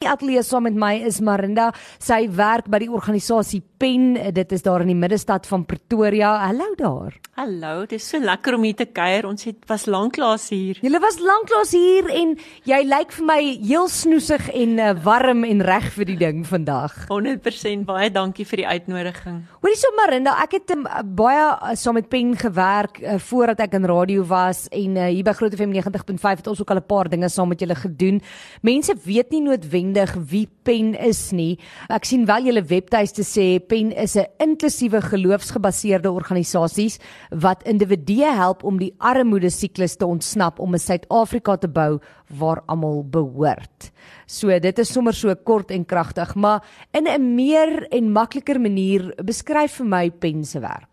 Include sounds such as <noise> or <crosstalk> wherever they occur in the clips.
Die ateljee saam met my is Marinda. Sy werk by die organisasie PEN. Dit is daar in die middestad van Pretoria. Hallo daar. Hallo, dit is so lekker om hier te kuier. Ons het was lanklaas hier. Julle was lanklaas hier en jy lyk vir my heel snoesig en uh, warm en reg vir die ding vandag. 100% baie dankie vir die uitnodiging. Hoorie so Marinda, ek het um, baie uh, saam met PEN gewerk uh, voordat ek in radio was en uh, hier by Groot FM 90.5 het ons ook al 'n paar dinge saam met julle gedoen. Mense weet nie noodwendig noodwendig wie Pen is nie. Ek sien wel julle webtuiste sê Pen is 'n inklusiewe geloofsgebaseerde organisasie wat individue help om die armoede siklus te ontsnap om 'n Suid-Afrika te bou waar almal behoort. So dit is sommer so kort en kragtig, maar in 'n meer en makliker manier beskryf vir my Pen se werk.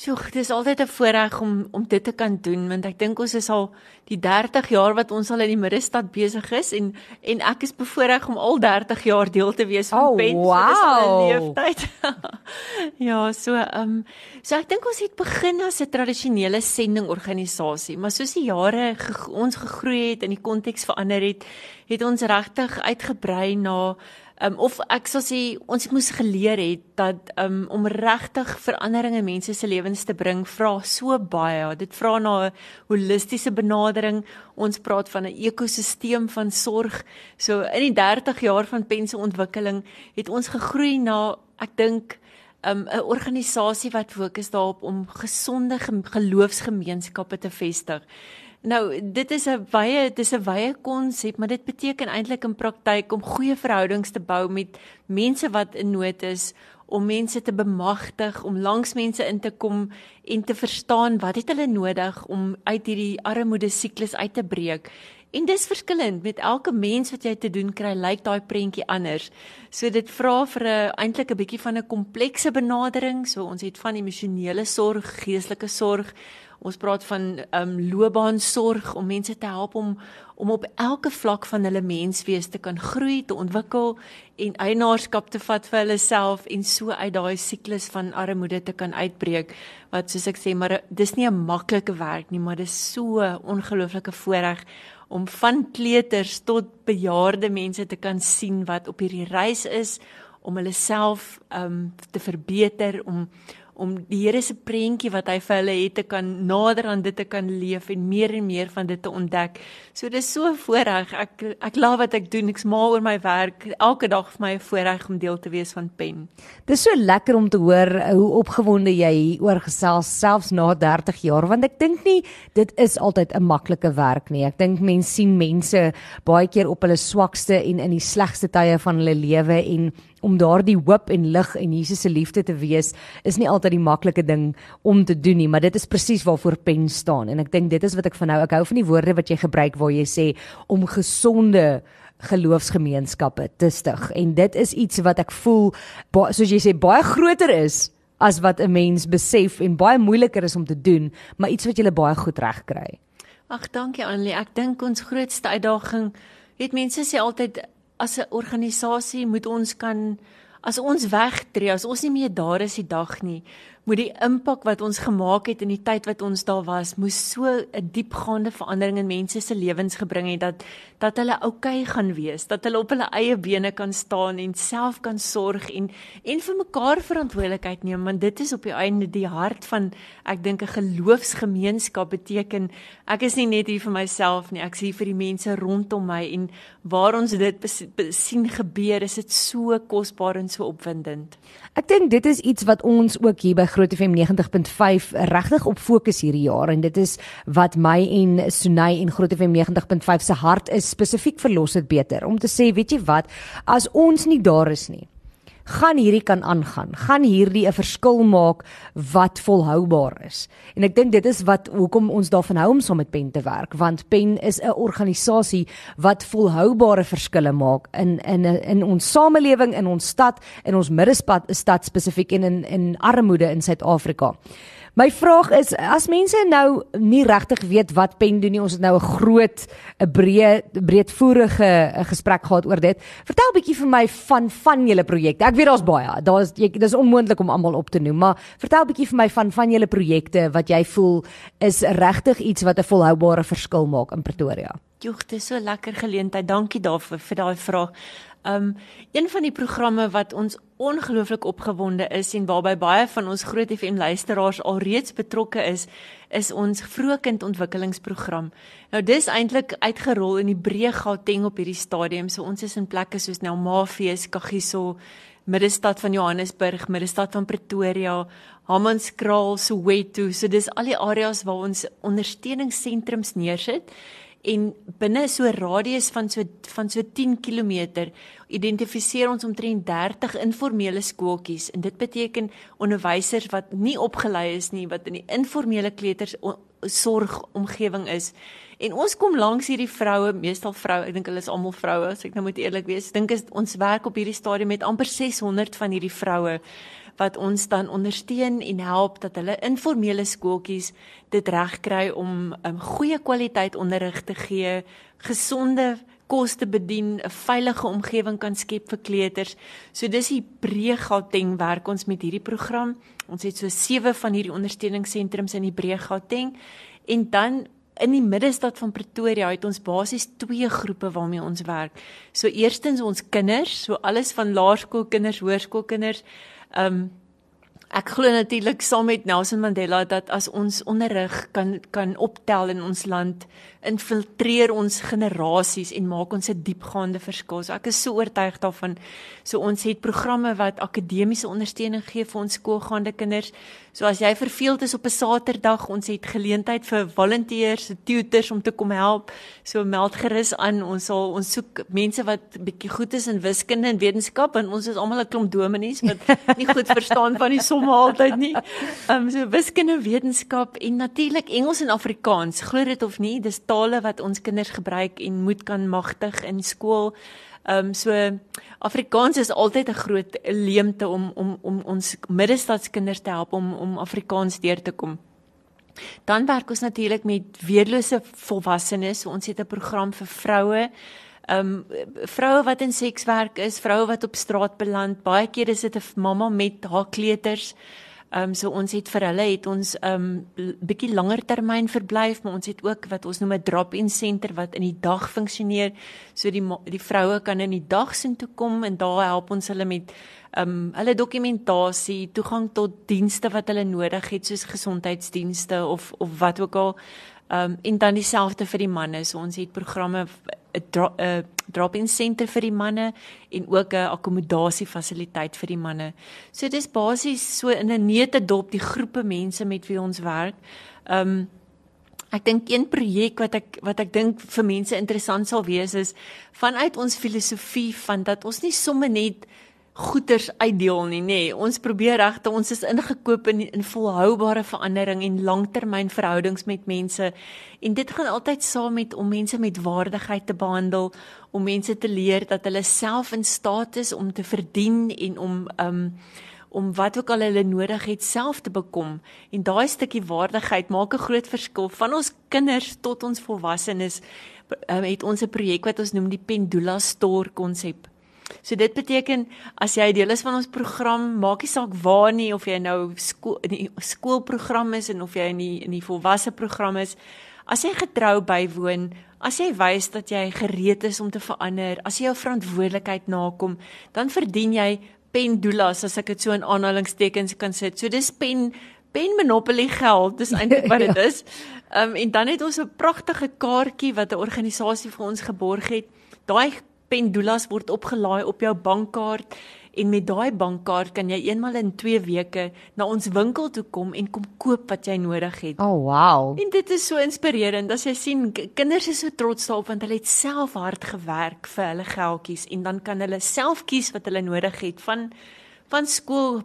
So, dit is altyd 'n voorreg om om dit te kan doen want ek dink ons is al die 30 jaar wat ons al in die middestad besig is en en ek is bevoorreg om al 30 jaar deel te wees van oh, Pens. Wow. Dis 'n leeftyd. <laughs> ja, so ehm um, so ek dink ons het begin as 'n tradisionele sendingorganisasie, maar soos die jare ge ons gegroei het en die konteks verander het, het ons regtig uitgebrei na um, of ek sal sê ons moes geleer het dat um, om regtig verandering in mense se lewens te bring vra so baie. Dit vra na 'n holistiese benadering. Ons praat van 'n ekosisteem van sorg. So in die 30 jaar van Pense ontwikkeling het ons gegroei na ek dink 'n um, organisasie wat fokus daarop om gesonde geloofsgemeenskappe te vestig. Nou, dit is 'n baie dis 'n wye konsep, maar dit beteken eintlik in praktyk om goeie verhoudings te bou met mense wat in nood is, om mense te bemagtig, om langs mense in te kom en te verstaan wat het hulle nodig om uit hierdie armoede siklus uit te breek. En dis verskillend met elke mens wat jy te doen kry, lyk daai prentjie anders. So dit vra vir 'n eintlik 'n bietjie van 'n komplekse benadering. So ons het van emosionele sorg, geestelike sorg, Ons praat van ehm um, loopbaansorg om mense te help om om op elke vlak van hulle menswees te kan groei, te ontwikkel en eienaarskap te vat vir hulle self en so uit daai siklus van armoede te kan uitbreek. Wat soos ek sê, maar dis nie 'n maklike werk nie, maar dis so ongelooflike voorreg om van kleuters tot bejaarde mense te kan sien wat op hierdie reis is om hulle self ehm um, te verbeter om om die Here se prentjie wat hy vir hulle het te kan nader aan dit te kan leef en meer en meer van dit te ontdek. So dis so voorreg. Ek ek love wat ek doen. Ek's mal oor my werk. Elke dag vir my 'n voorreg om deel te wees van Pen. Dis so lekker om te hoor hoe opgewonde jy oor gesels selfs na 30 jaar want ek dink nie dit is altyd 'n maklike werk nie. Ek dink mense sien mense baie keer op hulle swakste en in die slegste tye van hulle lewe en om daardie hoop en lig en Jesus se liefde te wees is nie altyd die maklike ding om te doen nie, maar dit is presies waarvoor pen staan. En ek dink dit is wat ek van nou ek hou van die woorde wat jy gebruik waar jy sê om gesonde geloofsgemeenskappe te stig. En dit is iets wat ek voel soos jy sê baie groter is as wat 'n mens besef en baie moeiliker is om te doen, maar iets wat jy baie goed reg kry. Ag dankie Annelie, ek dink ons grootste uitdaging het mense sê altyd as 'n organisasie moet ons kan as ons wegtree, as ons nie meer daar is die dag nie, moet die impak wat ons gemaak het in die tyd wat ons daar was, moes so 'n diepgaande verandering in mense se lewens gebring het dat dat hulle oukei okay gaan wees, dat hulle op hulle eie bene kan staan en self kan sorg en en vir mekaar verantwoordelikheid neem, want dit is op die einde die hart van ek dink 'n geloofsgemeenskap beteken ek is nie net hier vir myself nie, ek is hier vir die mense rondom my en waar ons dit sien gebeur, is dit so kosbaar en so opwindend. Ek dink dit is iets wat ons ook hier by Groot FM 90.5 regtig op fokus hierdie jaar. En dit is wat my en Sunay en Groot FM 90.5 se hart is spesifiek vir los dit beter. Om te sê weet jy wat as ons nie daar is nie gaan hierdie kan aangaan. Gaan hierdie 'n verskil maak wat volhoubaar is. En ek dink dit is wat hoekom ons daarvan hou om saam met Pen te werk, want Pen is 'n organisasie wat volhoubare verskille maak in in in ons samelewing, in ons stad, in ons middestad stad spesifiek en in in armoede in Suid-Afrika. My vraag is as mense nou nie regtig weet wat pen doen nie, ons het nou 'n groot 'n breë breedvoerige eh, gesprek gehad oor dit. Vertel 'n bietjie vir my van van julle projekte. Ek weet daar's baie. Daar's dis onmoontlik om almal op te noem, maar vertel 'n bietjie vir my van van julle projekte wat jy voel is regtig iets wat 'n volhoubare verskil maak in Pretoria. Joeg, dit is so lekker geleentheid. Dankie daarvoor vir daai vraag. Um een van die programme wat ons ongelooflik opgewonde is en waarby baie van ons Groot FM luisteraars alreeds betrokke is, is ons vroegkindontwikkelingsprogram. Nou dis eintlik uitgerol in die breë Gauteng op hierdie stadium. So ons is in plekke soos Nelmafees, Kagiso, middestad van Johannesburg, middestad van Pretoria, Hammanskraal, Soweto. So dis al die areas waar ons ondersteuningssentrums neersit en binne so 'n radius van so van so 10 km identifiseer ons omtrent 30 informele skooltjies. En dit beteken onderwysers wat nie opgelei is nie wat in die informele kleuters sorg omgewing is en ons kom langs hierdie vroue meestal vroue ek dink hulle is almal vroue as ek nou moet eerlik wees dink is ons werk op hierdie stadium met amper 600 van hierdie vroue wat ons dan ondersteun en help dat hulle informele skooltjies dit regkry om 'n um, goeie kwaliteit onderrig te gee, gesonde kos te bedien, 'n veilige omgewing kan skep vir kleuters. So dis die Breë Gauteng werk ons met hierdie program. Ons het so 7 van hierdie ondersteuningssentrums in die Breë Gauteng en dan in die middestad van Pretoria het ons basies twee groepe waarmee ons werk. So eerstens ons kinders, so alles van laerskoolkinders, hoërskoolkinders, Ehm um, ek glo natuurlik saam met Nelson Mandela dat as ons onderrig kan kan optel in ons land, infiltreer ons generasies en maak ons 'n diepgaande verskil. So ek is so oortuig daarvan. So ons het programme wat akademiese ondersteuning gee vir ons skoolgaande kinders. So as jy verveeld is op 'n Saterdag, ons het geleentheid vir volunteers, tutors om te kom help. So meld gerus aan. Ons sal ons soek mense wat bietjie goed is in wiskunde en wetenskap en ons is almal 'n klomp dominees wat nie goed verstaan van die somme altyd nie. Ehm um, so wiskunde, wetenskap en natuurlik Engels en Afrikaans. Glo dit of nie, dis tale wat ons kinders gebruik en moet kan magtig in skool. Ehm um, so Afrikaans is altyd 'n groot leemte om om om ons middestadskinders te help om om Afrikaans deur te kom. Dan werk ons natuurlik met weerlose volwassenes. Ons het 'n program vir vroue. Ehm um, vroue wat in sekswerk is, vroue wat op straat beland. Baie keer is dit 'n mamma met haar kleuters. Ehm um, so ons het vir hulle het ons ehm um, bietjie langer termyn verblyf, maar ons het ook wat ons noem 'n drop-in center wat in die dag funksioneer. So die die vroue kan in die dag sin toe kom en daar help ons hulle met ehm um, hulle dokumentasie, toegang tot dienste wat hulle nodig het soos gesondheidsdienste of of wat ook al. Ehm um, en dan dieselfde vir die manne. So ons het programme 'n dro drop-in center vir die manne en ook 'n akkommodasie fasiliteit vir die manne. So dis basies so in 'n neete dop die groepe mense met wie ons werk. Um ek dink een projek wat ek wat ek dink vir mense interessant sal wees is vanuit ons filosofie van dat ons nie sommer net goeders uitdeel nie, nê. Nee. Ons probeer regte ons is ingekoop in in volhoubare verandering en langtermynverhoudings met mense. En dit gaan altyd saam met om mense met waardigheid te behandel, om mense te leer dat hulle self in staat is om te verdien en om um om wat ook al hulle nodig het self te bekom. En daai stukkie waardigheid maak 'n groot verskil van ons kinders tot ons volwassenes. Um, het ons 'n projek wat ons noem die Pendula Store konsep. So dit beteken as jy deel is van ons program, maak nie saak waar nie of jy nou skool in die skoolprogram is en of jy in die in die volwasse program is, as jy getrou bywoon, as jy wys dat jy gereed is om te verander, as jy jou verantwoordelikheid nakom, dan verdien jy pendulas as ek dit so in aanhalingstekens kan sit. So dis pen pen monopoly geld, dis eintlik wat <laughs> dit ja. is. Ehm um, en dan het ons 'n pragtige kaartjie wat 'n organisasie vir ons geborg het. Daai pendulas word opgelaai op jou bankkaart en met daai bankkaart kan jy eenmal in 2 weke na ons winkel toe kom en kom koop wat jy nodig het. Oh wow. En dit is so inspirerend as jy sien kinders is so trots daarop want hulle het self hard gewerk vir hulle geldjies en dan kan hulle self kies wat hulle nodig het van van skool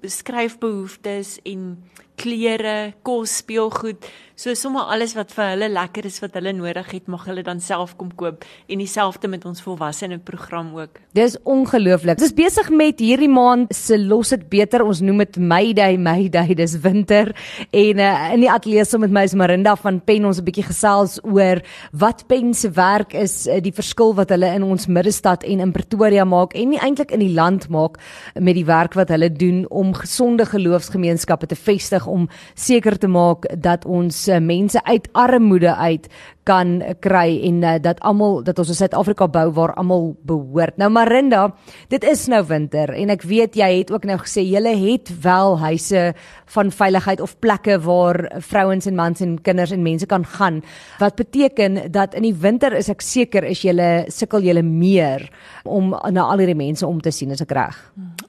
skryfbehoeftes en klere, kos, speelgoed, so sommer alles wat vir hulle lekker is wat hulle nodig het, mag hulle dan self kom koop en dieselfde met ons volwassene program ook. Dis ongelooflik. Ons is besig met hierdie maand se los dit beter. Ons noem dit Mayday, Mayday, dis winter en uh, in die ateljee saam met my is Marinda van Pen ons 'n bietjie gesels oor wat Pen se werk is, uh, die verskil wat hulle in ons middestad en in Pretoria maak en nie eintlik in die land maak met die werk wat hulle doen om gesonde geloofsgemeenskappe te vestig om seker te maak dat ons uh, mense uit armoede uit kan kry en uh, dat almal dat ons 'n Suid-Afrika bou waar almal behoort. Nou Marinda, dit is nou winter en ek weet jy het ook nou gesê jy het wel huise van veiligheid of plekke waar vrouens en mans en kinders en mense kan gaan. Wat beteken dat in die winter is ek seker is jy sukkel jy meer om na al hierdie mense om te sien as ek reg.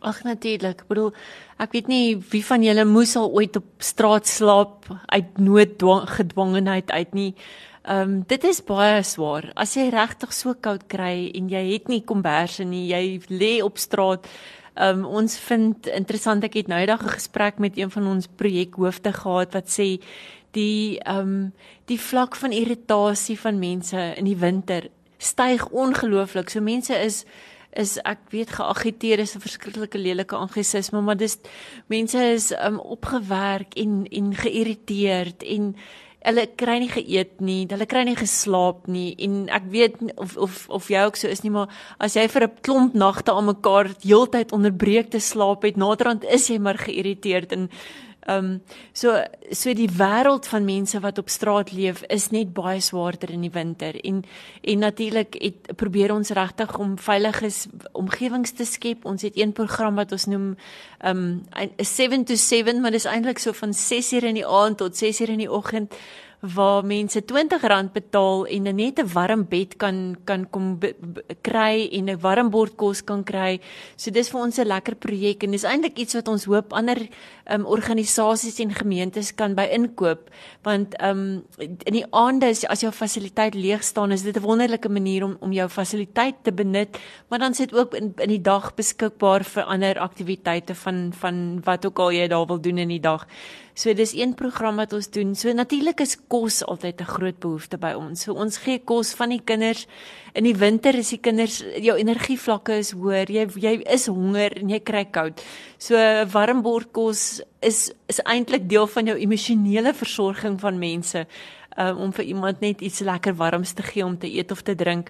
Ag natuurlik. Ek bedoel ek weet nie wie van julle moes al ooit op straat slaap uit noodgedwongenheid uit nie. Ehm um, dit is baie swaar. As jy regtig so koud kry en jy het nie komberse nie, jy lê op straat. Ehm um, ons vind interessant ek het nou eendag 'n gesprek met een van ons projekhoofde gehad wat sê die ehm um, die vlak van irritasie van mense in die winter styg ongelooflik. So mense is is ek weet geagiteer is 'n verskriklike lelike angisisme, maar dis mense is um, opgewerk en en geïrriteerd en hulle kry nie geëet nie, hulle kry nie geslaap nie en ek weet of of of jy ook so is nie, maar as jy vir 'n klomp nagte aan mekaar heeltyd onderbreek te slaap het, naderhand is jy maar geïrriteerd en Ehm um, so so die wêreld van mense wat op straat leef is net baie swaarder in die winter en en natuurlik het probeer ons regtig om veilige omgewings te skep. Ons het een program wat ons noem ehm um, 7 to 7, maar dis eintlik so van 6:00 in die aand tot 6:00 in die oggend waar mense R20 betaal en net 'n warm bed kan kan kom kry en 'n warm bord kos kan kry. So dis vir ons 'n lekker projek en dis eintlik iets wat ons hoop ander um, organisasies en gemeentes kan by inkoop want um, in die aande as, as jou fasiliteit leeg staan is dit 'n wonderlike manier om om jou fasiliteit te benut, maar dan sit ook in, in die dag beskikbaar vir ander aktiwiteite van van wat ook al jy daar wil doen in die dag. So dis een program wat ons doen. So natuurlik is kos altyd 'n groot behoefte by ons. So ons gee kos van die kinders. In die winter is die kinders jou energievlakke is hoër. Jy jy is honger en jy kry koud. So warm bord kos is is eintlik deel van jou emosionele versorging van mense. Um, om vir iemand net iets lekker warms te gee om te eet of te drink.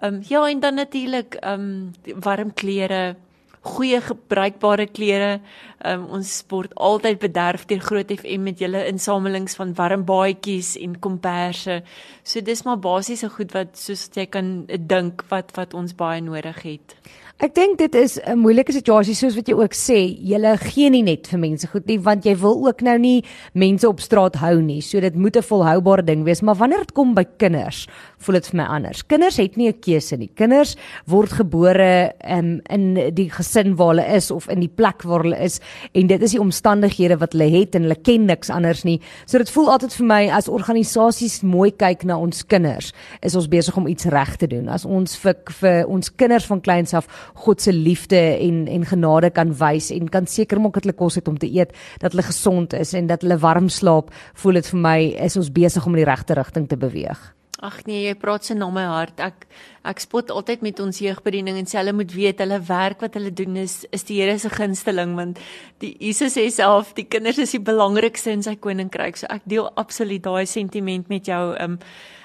Ehm um, ja en dan natuurlik ehm um, warm klere goeie gebruikbare klere. Um, ons sport altyd bederf deur Groot FM met julle insamelings van warm baadjies en komperse. So dis maar basiese goed wat soos jy kan dink wat wat ons baie nodig het. Ek dink dit is 'n moeilike situasie soos wat jy ook sê. Jy gee nie net vir mense goed nie want jy wil ook nou nie mense op straat hou nie. So dit moet 'n volhoubare ding wees, maar wanneer dit kom by kinders, voel dit vir my anders. Kinders het nie 'n keuse nie. Kinders word gebore um, in die gesin waar hulle is of in die plek waar hulle is en dit is die omstandighede wat hulle het en hulle ken niks anders nie. So dit voel altyd vir my as organisasies mooi kyk na ons kinders, is ons besig om iets reg te doen. As ons vir vir ons kinders van kleins af God se liefde en en genade kan wys en kan seker maak dat hulle kos het om te eet, dat hulle gesond is en dat hulle warm slaap, voel dit vir my is ons besig om in die regte rigting te beweeg. Ag nee, jy praat se na my hart. Ek ek spot altyd met ons jeugbediening en sê hulle moet weet hulle werk wat hulle doen is is die Here se gunsteling want die Jesus sê self die kinders is die belangrikste in sy koninkryk. So ek deel absoluut daai sentiment met jou. Um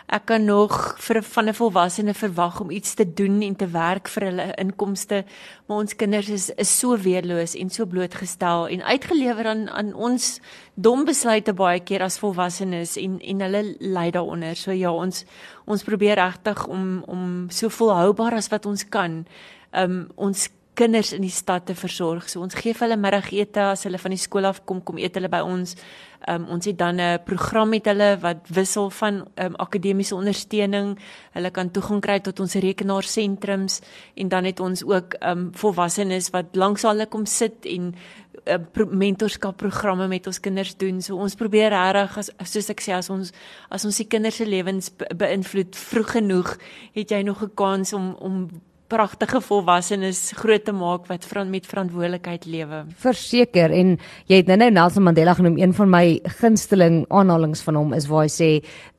ek kan nog vir van 'n volwassene verwag om iets te doen en te werk vir hulle inkomste, maar ons kinders is is so weerloos en so blootgestel en uitgelewer aan aan ons dom besluite baie keer as volwassenes en en hulle ly daaronder. So ja, ons ons probeer regtig om om so volhoubaar as wat ons kan, um ons kinders in die stad te versorg. So ons gee vir hulle middagete as hulle van die skool af kom, kom eet hulle by ons. Um, ons het dan 'n program met hulle wat wissel van um, akademiese ondersteuning. Hulle kan toegang kry tot ons rekenaarsentrums en dan het ons ook um, volwassenes wat langs hulle kom sit en uh, pro mentorskap programme met ons kinders doen. So ons probeer regtig soos ek sê as ons as ons die kinders se lewens be beïnvloed vroeg genoeg, het jy nog 'n kans om om pragtige volwassenes groot te maak wat van met verantwoordelikheid lewe. Verseker en jy het nou-nou Nelson Mandela genoem een van my gunsteling aanhalinge van hom is waar hy sê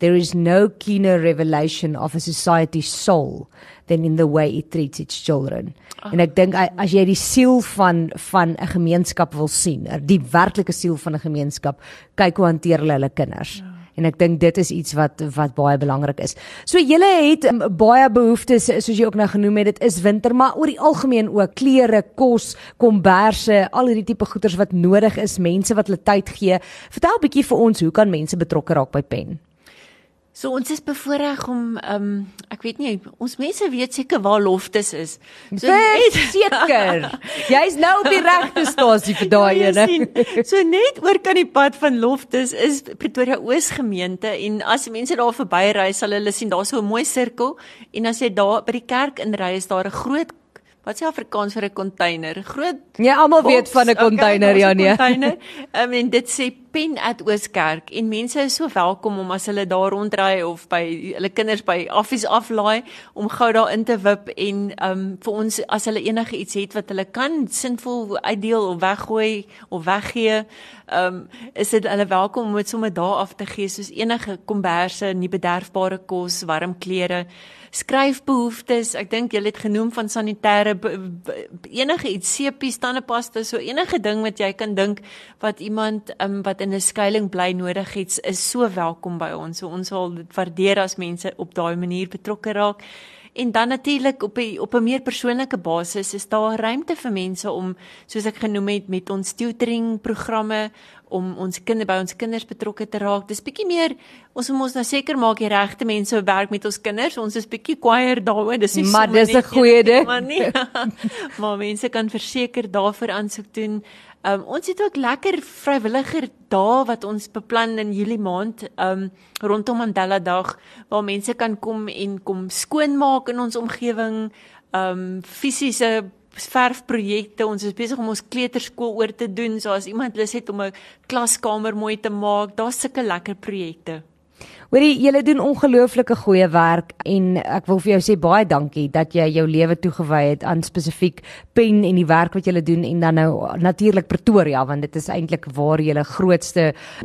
there is no keener revelation of a society's soul than in the way it treats its children. Oh. En ek dink as jy die siel van van 'n gemeenskap wil sien, die werklike siel van 'n gemeenskap, kyk hoe hanteer hulle hulle kinders. Ja en ek dink dit is iets wat wat baie belangrik is. So julle het um, baie behoeftes soos jy ook nou genoem het, dit is winter, maar oor die algemeen ook klere, kos, komberse, al hierdie tipe goederes wat nodig is, mense wat hulle tyd gee. Vertel 'n bietjie vir ons, hoe kan mense betrokke raak by Pen? So ons is bevoorreg om ehm um, ek weet nie ons mense weet seker waar Loftus is. So net seker. <laughs> Jy's nou op die regte stasie vir daai <laughs> ja, ene. so net oor kan die pad van Loftus is Pretoria Oos gemeente en as mense daar verbyry sal hulle sien daar's so 'n mooi sirkel en as jy daar by die kerk inry is daar 'n groot Wat sê Afrikaans vir 'n container? Groot Ja, almal weet van 'n container, okay, ja nee. Container. I mean dit sê Pen at Ooskerk en mense is so welkom om as hulle daar rondry of by hulle kinders by affies aflaai om gou daar in te wip en um vir ons as hulle enige iets het wat hulle kan sinvol uitdeel of weggooi of weggee, um is dit hulle welkom om dit sommer daar af te gee soos enige komberse, nie bederfbare kos, warm klere skryfbehoeftes. Ek dink jy het genoem van sanitêre enige iets sepies, tandepasta, so enige ding wat jy kan dink wat iemand um, wat in 'n skuilings bly nodig het, is so welkom by ons. So ons sal dit waardeer as mense op daai manier betrokke raak. En dan natuurlik op 'n op 'n meer persoonlike basis is daar ruimte vir mense om soos ek genoem het met ons tutoring programme om ons kinders by ons kinders betrokke te raak. Dis bietjie meer ons moet ons nou seker maak die regte mense werk met ons kinders. Ons is bietjie kwaier daaroor. Dis nie Maar dis 'n goeie ding. Maar nie. <laughs> maar mense kan verseker daarvoor aansoek doen. Um, ons het ook lekker vrywilliger dae wat ons beplan in Julie maand um rondom Mandela Dag waar mense kan kom en kom skoonmaak in ons omgewing, um fisiese verfprojekte. Ons is besig om ons kleuterskool oor te doen. So as iemand lus het om 'n klaskamer mooi te maak, daar's sulke lekker projekte. Hoorie, julle doen ongelooflike goeie werk en ek wil vir jou sê baie dankie dat jy jou lewe toegewy het aan spesifiek pen en die werk wat julle doen en dan nou natuurlik Pretoria want dit is eintlik waar julle grootste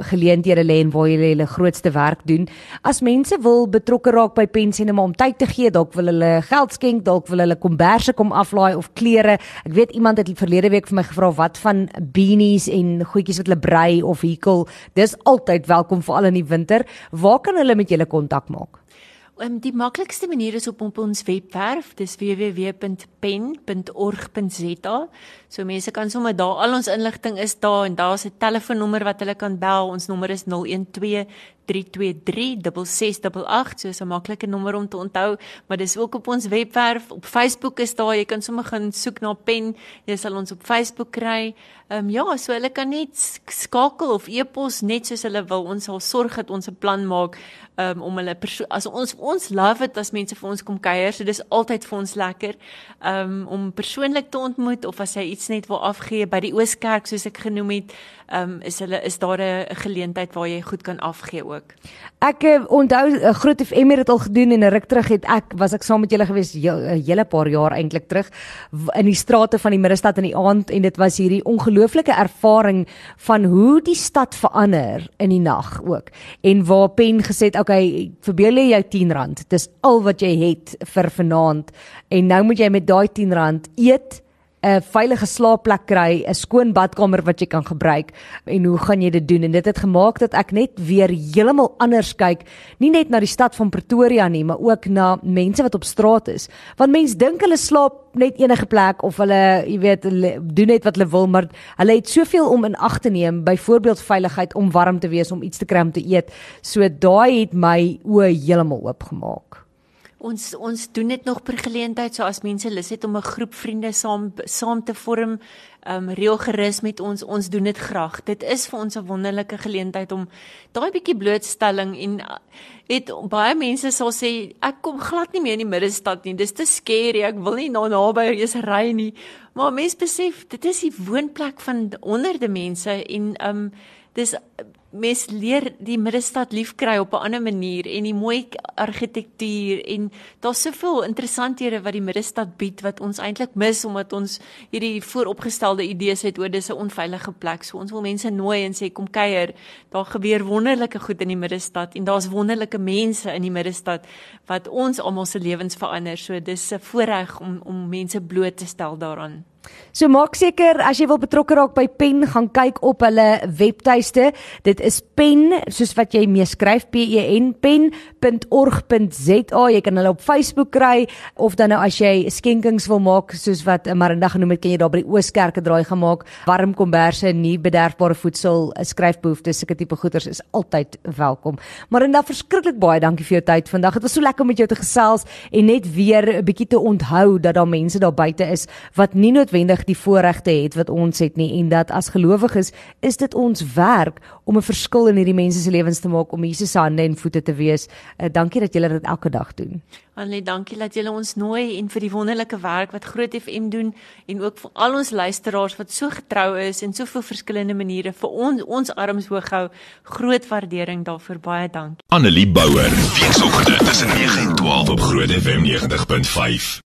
geleenthede lê en waar julle julle grootste werk doen. As mense wil betrokke raak by pen sien om tyd te gee, dalk wil hulle geld skenk, dalk wil hulle komberse kom aflaai of klere. Ek weet iemand het verlede week vir my gevra wat van beanies en goedjies wat hulle brei of hekel. Dis altyd welkom veral in die winter. Waar kan hulle met julle kontak maak? Um, die maklikste manier is op, op ons webwerf, dis www.pen.org.za. So mense kan sommer daar al ons inligting is daar en daar's 'n telefoonnommer wat hulle kan bel. Ons nommer is 012 3236688 so 'n maklike nommer om te onthou maar dis ook op ons webwerf op Facebook is daar jy kan sommer gaan soek na pen jy sal ons op Facebook kry. Ehm um, ja so hulle kan net skakel of e-pos net soos hulle wil. Ons sal sorg dat ons 'n plan maak um, om hulle as ons ons love dit as mense vir ons kom kuier so dis altyd vir ons lekker um, om persoonlik te ontmoet of as jy iets net wil afgee by die Ooskerk soos ek genoem het um, is hulle is daar 'n geleentheid waar jy goed kan afgee ook. Ek uh, onthou uh, groot FM het al gedoen en 'n ruk terug het ek was ek saam met julle gewees 'n uh, hele paar jaar eintlik terug in die strate van die middestad in die aand en dit was hierdie ongelooflike ervaring van hoe die stad verander in die nag ook. En waar Pen gesê het, okay, verbeel jy jou 10 rand. Dis al wat jy het vir vanaand en nou moet jy met daai 10 rand eet 'n veilige slaapplek kry, 'n skoon badkamer wat jy kan gebruik en hoe gaan jy dit doen? En dit het gemaak dat ek net weer heeltemal anders kyk, nie net na die stad van Pretoria nie, maar ook na mense wat op straat is. Want mense dink hulle slaap net enige plek of hulle, jy weet, hulle doen net wat hulle wil, maar hulle het soveel om in ag te neem, byvoorbeeld veiligheid om warm te wees, om iets te kry om te eet. So daai het my oë heeltemal oopgemaak. Ons ons doen dit nog per geleentheid so as mense lus het om 'n groep vriende saam saam te vorm, um reël gerus met ons. Ons doen dit graag. Dit is vir ons 'n wonderlike geleentheid om daai bietjie blootstelling en het baie mense sal sê ek kom glad nie meer in die middestad nie. Dis te skerry. Ek wil nie na naby is ry nie. Maar mense besef dit is die woonplek van honderde mense en um dis mes leer die middestad liefkry op 'n ander manier en die mooi argitektuur en daar's soveel interessanthede wat die middestad bied wat ons eintlik mis omdat ons hierdie vooropgestelde idees het oor dis 'n onveilige plek. So ons wil mense nooi en sê kom kuier. Daar gebeur wonderlike goed in die middestad en daar's wonderlike mense in die middestad wat ons almal se lewens verander. So dis 'n voorreg om om mense bloot te stel daaraan. So maak seker as jy wil betrokke raak by Pen, gaan kyk op hulle webtuiste. Dit is pen soos wat jy mee skryf P E N pen.org.za. Jy kan hulle op Facebook kry of dan nou as jy skenkings wil maak soos wat Marinda genoem het, kan jy daar by die Ooskerke draai gemaak. Warm komberse, nie bederfbare voedsel, skryfbehoeftes, sulke tipe goeders is altyd welkom. Marinda, verskriklik baie dankie vir jou tyd vandag. Dit was so lekker om met jou te gesels en net weer 'n bietjie te onthou dat daar mense daar buite is wat nie noodwendig die voorregte het wat ons het nie en dat as gelowiges is dit ons werk om 'n verskil in hierdie mense se lewens te maak om Jesus se hande en voete te wees. Uh, dankie dat julle dit elke dag doen. Annelie, dankie dat julle ons nooi en vir die wonderlike werk wat Groot FM doen en ook vir al ons luisteraars wat so getrou is en soveel verskillende maniere vir ons ons arms hoog hou. Groot waardering daarvoor. Baie dankie. Annelie Bouwer, weekoggend tussen 9 en 12 op Groot FM 90.5.